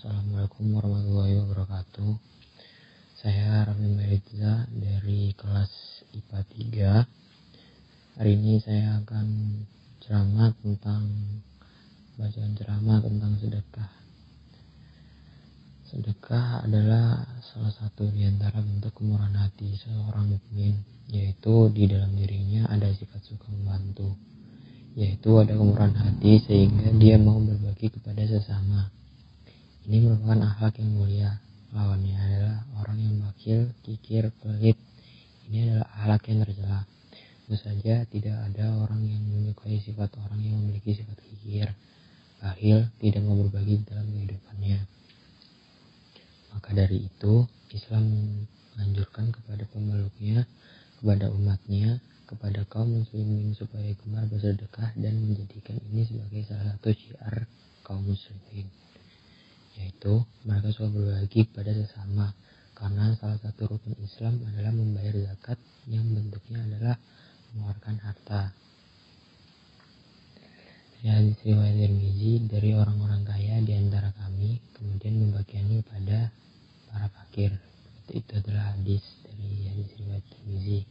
Assalamualaikum warahmatullahi wabarakatuh. Saya Raffi Maritza dari kelas IPA 3. Hari ini saya akan ceramah tentang bacaan ceramah tentang sedekah. Sedekah adalah salah satu di antara bentuk kemurahan hati seorang mukmin, yaitu di dalam dirinya ada sifat suka membantu, yaitu ada kemurahan hati sehingga dia mau berbagi kepada sesama ini merupakan akhlak yang mulia. Lawannya adalah orang yang bakil, kikir, pelit. Ini adalah akhlak yang tercela. Tentu saja tidak ada orang yang menyukai sifat orang yang memiliki sifat kikir, bakhil, tidak mau berbagi dalam kehidupannya. Maka dari itu, Islam menganjurkan kepada pemeluknya, kepada umatnya, kepada kaum muslimin supaya gemar bersedekah dan menjadikan ini sebagai salah satu syiar kaum muslimin yaitu mereka suka berbagi pada sesama karena salah satu rukun Islam adalah membayar zakat yang bentuknya adalah mengeluarkan harta. Ya, hadis riwayat Tirmizi dari orang-orang kaya di antara kami kemudian membagiannya kepada para fakir. Itu adalah hadis dari hadis riwayat Tirmizi.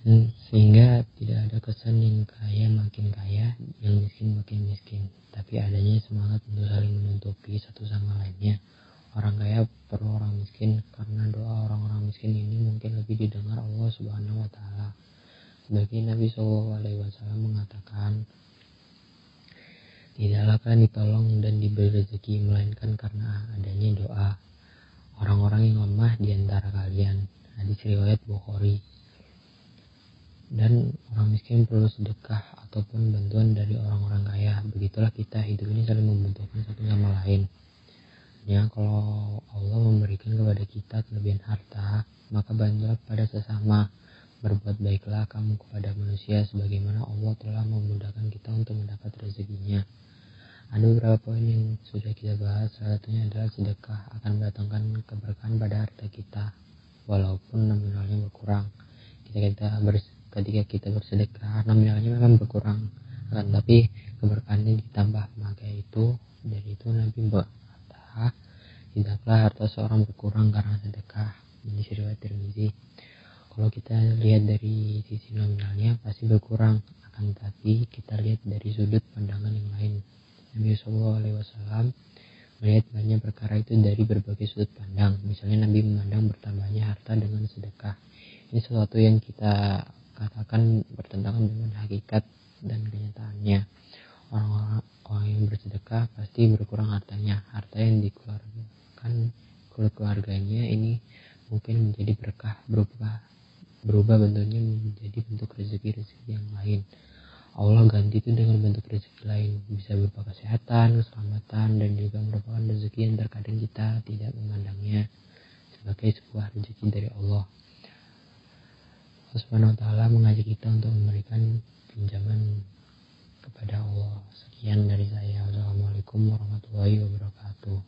Hmm, sehingga tidak ada kesan yang kaya makin kaya, yang miskin makin miskin, tapi adanya semangat untuk saling menutupi satu sama lainnya. Orang kaya perlu orang miskin karena doa orang-orang miskin ini mungkin lebih didengar Allah Subhanahu wa taala. Sebagai Nabi Shallallahu alaihi wasallam mengatakan, Tidaklah kalian ditolong dan diberi rezeki melainkan karena adanya doa orang-orang yang lemah di antara kalian. Hadis riwayat Bukhari dan orang miskin perlu sedekah ataupun bantuan dari orang-orang kaya. Begitulah kita hidup ini saling membutuhkan satu sama lain. Ya, kalau Allah memberikan kepada kita kelebihan harta, maka bantulah pada sesama. Berbuat baiklah kamu kepada manusia sebagaimana Allah telah memudahkan kita untuk mendapat rezekinya. Ada beberapa poin yang sudah kita bahas, salah satunya adalah sedekah akan mendatangkan keberkahan pada harta kita, walaupun nominalnya berkurang. Kita kita bers ketika kita bersedekah nominalnya memang berkurang. Akan tapi keberkahannya ditambah. Maka itu dari itu Nabi berkata tidaklah harta seorang berkurang karena sedekah. Ini riwayat Tirmizi kalau kita lihat dari sisi nominalnya pasti berkurang. Akan tapi kita lihat dari sudut pandangan yang lain. Nabi Shallallahu Alaihi Wasallam melihat banyak perkara itu dari berbagai sudut pandang. Misalnya Nabi memandang bertambahnya harta dengan sedekah. Ini sesuatu yang kita katakan bertentangan dengan hakikat dan kenyataannya. Orang-orang orang yang bersedekah pasti berkurang hartanya. Harta yang dikeluarkan keluarganya ini mungkin menjadi berkah berubah berubah bentuknya menjadi bentuk rezeki-rezeki yang lain. Allah ganti itu dengan bentuk rezeki lain bisa berupa kesehatan, keselamatan dan juga merupakan rezeki yang terkadang kita tidak memandangnya sebagai sebuah rezeki dari Allah. Allah Subhanahu wa taala mengajak kita untuk memberikan pinjaman kepada Allah. Sekian dari saya. Wassalamualaikum warahmatullahi wabarakatuh.